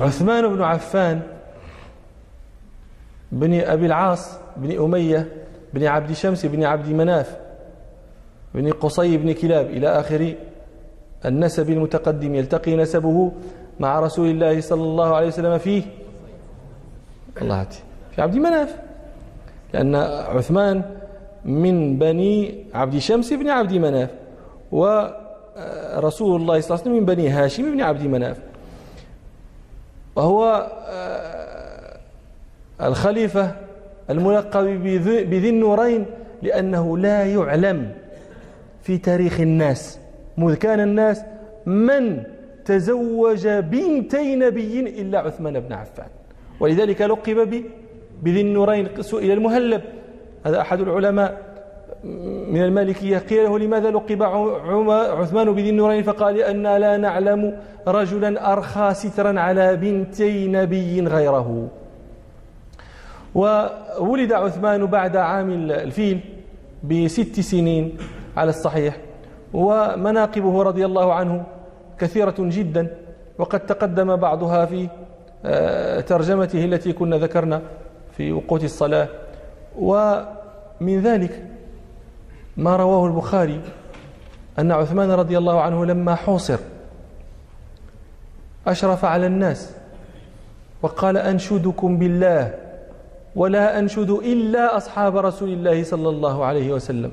عثمان بن عفان بن أبي العاص بن أمية بن عبد شمس بن عبد مناف بن قصي بن كلاب إلى آخر النسب المتقدم يلتقي نسبه مع رسول الله صلى الله عليه وسلم فيه. الله في عبد مناف. لأن عثمان من بني عبد شمس بن عبد مناف ورسول الله صلى الله عليه وسلم من بني هاشم بن عبد مناف. وهو آه، الخليفة الملقب بذي النورين لأنه لا يعلم في تاريخ الناس. مذ كان الناس من تزوج بنتي نبي إلا عثمان بن عفان. ولذلك لقب بذي النورين سئل المهلب. هذا أحد العلماء. من المالكية قيل له لماذا لقب عثمان بذي النورين؟ فقال لأن لا نعلم رجلا أرخى سترا على بنتي نبي غيره. وولد عثمان بعد عام الفيل بست سنين على الصحيح. ومناقبه رضي الله عنه كثيرة جدا وقد تقدم بعضها في آه، ترجمته التي كنا ذكرنا في وقوت الصلاة. ومن ذلك ما رواه البخاري أن عثمان رضي الله عنه لما حوصر أشرف على الناس وقال أنشدكم بالله ولا أنشد إلا أصحاب رسول الله صلى الله عليه وسلم.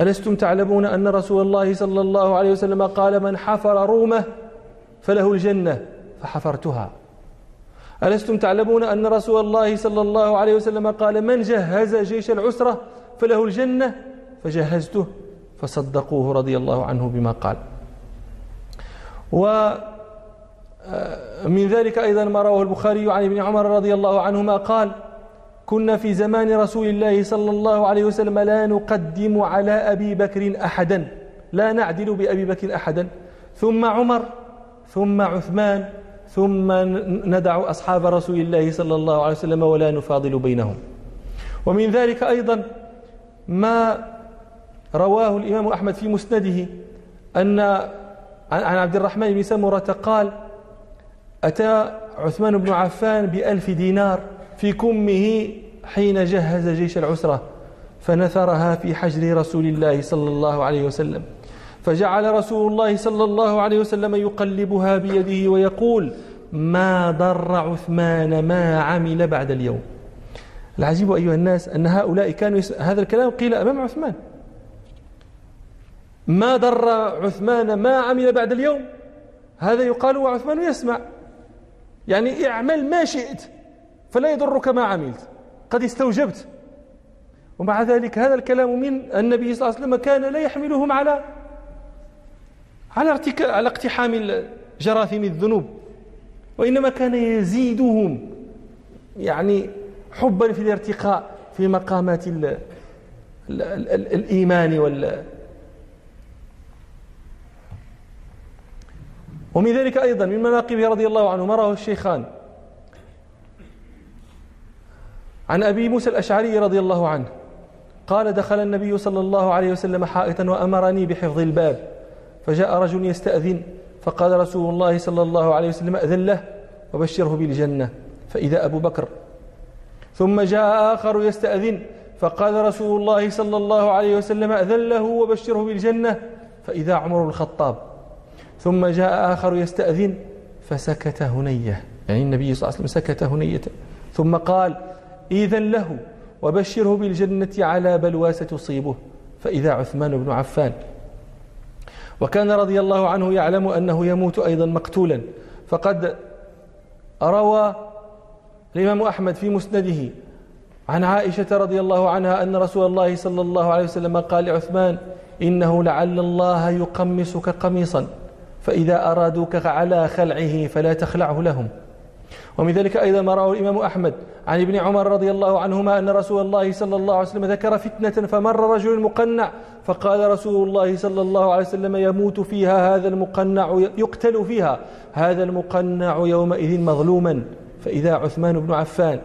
ألستم تعلمون أن رسول الله صلى الله عليه وسلم قال من حفر رومه فله الجنة فحفرتها. ألستم تعلمون أن رسول الله صلى الله عليه وسلم قال من جهز جيش العسرة فله الجنة فجهزته فصدقوه رضي الله عنه بما قال. ومن آه، ذلك أيضا ما رواه البخاري عن ابن عمر رضي الله عنهما قال كنا في زمان رسول الله صلى الله عليه وسلم لا نقدم على أبي بكر أحدا لا نعدل بأبي بكر أحدا ثم عمر ثم عثمان ثم ندع أصحاب رسول الله صلى الله عليه وسلم ولا نفاضل بينهم. ومن ذلك أيضا ما رواه الإمام أحمد في مسنده أن عن عبد الرحمن بن سمرة قال أتى عثمان بن عفان بألف دينار في كمه حين جهز جيش العسرة فنثرها في حجر رسول الله صلى الله عليه وسلم. فجعل رسول الله صلى الله عليه وسلم يقلبها بيده ويقول ما ضر عثمان ما عمل بعد اليوم. العجيب أيها الناس أن هؤلاء كانوا يس... هذا الكلام قيل أمام عثمان. ما ضر عثمان ما عمل بعد اليوم؟ هذا يقال وعثمان يسمع. يعني اعمل ما شئت فلا يضرك ما عملت. قد استوجبت. ومع ذلك هذا الكلام من النبي صلى الله عليه وسلم كان لا يحملهم على على على اقتحام جراثيم الذنوب. وإنما كان يزيدهم يعني حبا في الارتقاء في مقامات ال ال ال الإيمان وال ومن ذلك أيضا من مناقبه رضي الله عنه مراه الشيخان. عن أبي موسى الأشعري رضي الله عنه قال دخل النبي صلى الله عليه وسلم حائطا وأمرني بحفظ الباب فجاء رجل يستأذن فقال رسول الله صلى الله عليه وسلم أذن له وبشره بالجنة. فإذا أبو بكر. ثم جاء آخر يستأذن فقال رسول الله صلى الله عليه وسلم أذن له وبشره بالجنة. فإذا عمر الخطاب. ثم جاء آخر يستأذن فسكت هنية. يعني النبي صلى الله عليه وسلم سكت هنية. ثم قال إذن له وبشره بالجنة على بلوى تصيبه فإذا عثمان بن عفان. وكان رضي الله عنه يعلم أنه يموت أيضا مقتولا. فقد روى الإمام أحمد في مسنده عن عائشة رضي الله عنها أن رسول الله صلى الله عليه وسلم قال لعثمان إنه لعل الله يقمصك قميصا. فإذا أرادوك على خلعه فلا تخلعه لهم. ومن ذلك أيضا ما رواه الإمام أحمد عن ابن عمر رضي الله عنهما أن رسول الله صلى الله عليه وسلم ذكر فتنة فمر رجل مقنع فقال رسول الله صلى الله عليه وسلم يموت فيها هذا المقنع يقتل فيها هذا المقنع يومئذ مظلوما. فإذا عثمان بن عفان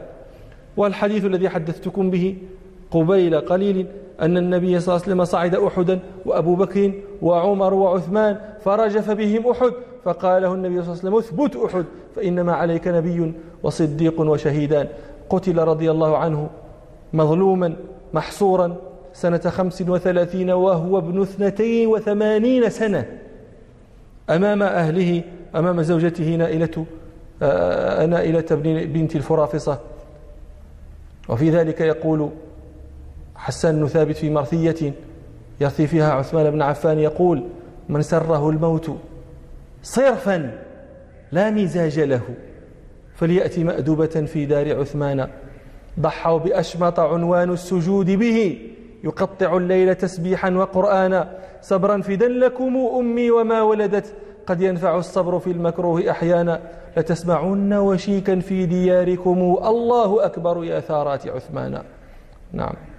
والحديث الذي حدثتكم به قبيل قليل أن النبي صلى الله عليه وسلم صعد أحدا وأبو بكر وعمر وعثمان فرجف بهم أحد فقال له النبي صلى الله عليه وسلم اثبت أحد فإنما عليك نبي وصديق وشهيدان. قتل رضي الله عنه مظلوما محصورا سنة خمس وثلاثين وهو ابن اثنتين وثمانين سنة أمام أهله أمام زوجته نائلة آه، نائلة بنت الفرافصة. وفي ذلك يقول حسان بن ثابت في مرثية يرثي فيها عثمان بن عفان يقول من سره الموت صرفا لا مزاج له فليأتي مأدبة في دار عثمان. ضحوا بأشمط عنوان السجود به يقطع الليل تسبيحا وقرآنا. صبرا فدا لكم أمي وما ولدت قد ينفع الصبر في المكروه أحيانا. لتسمعن وشيكا في دياركم. الله أكبر يا ثارات عثمان. نعم.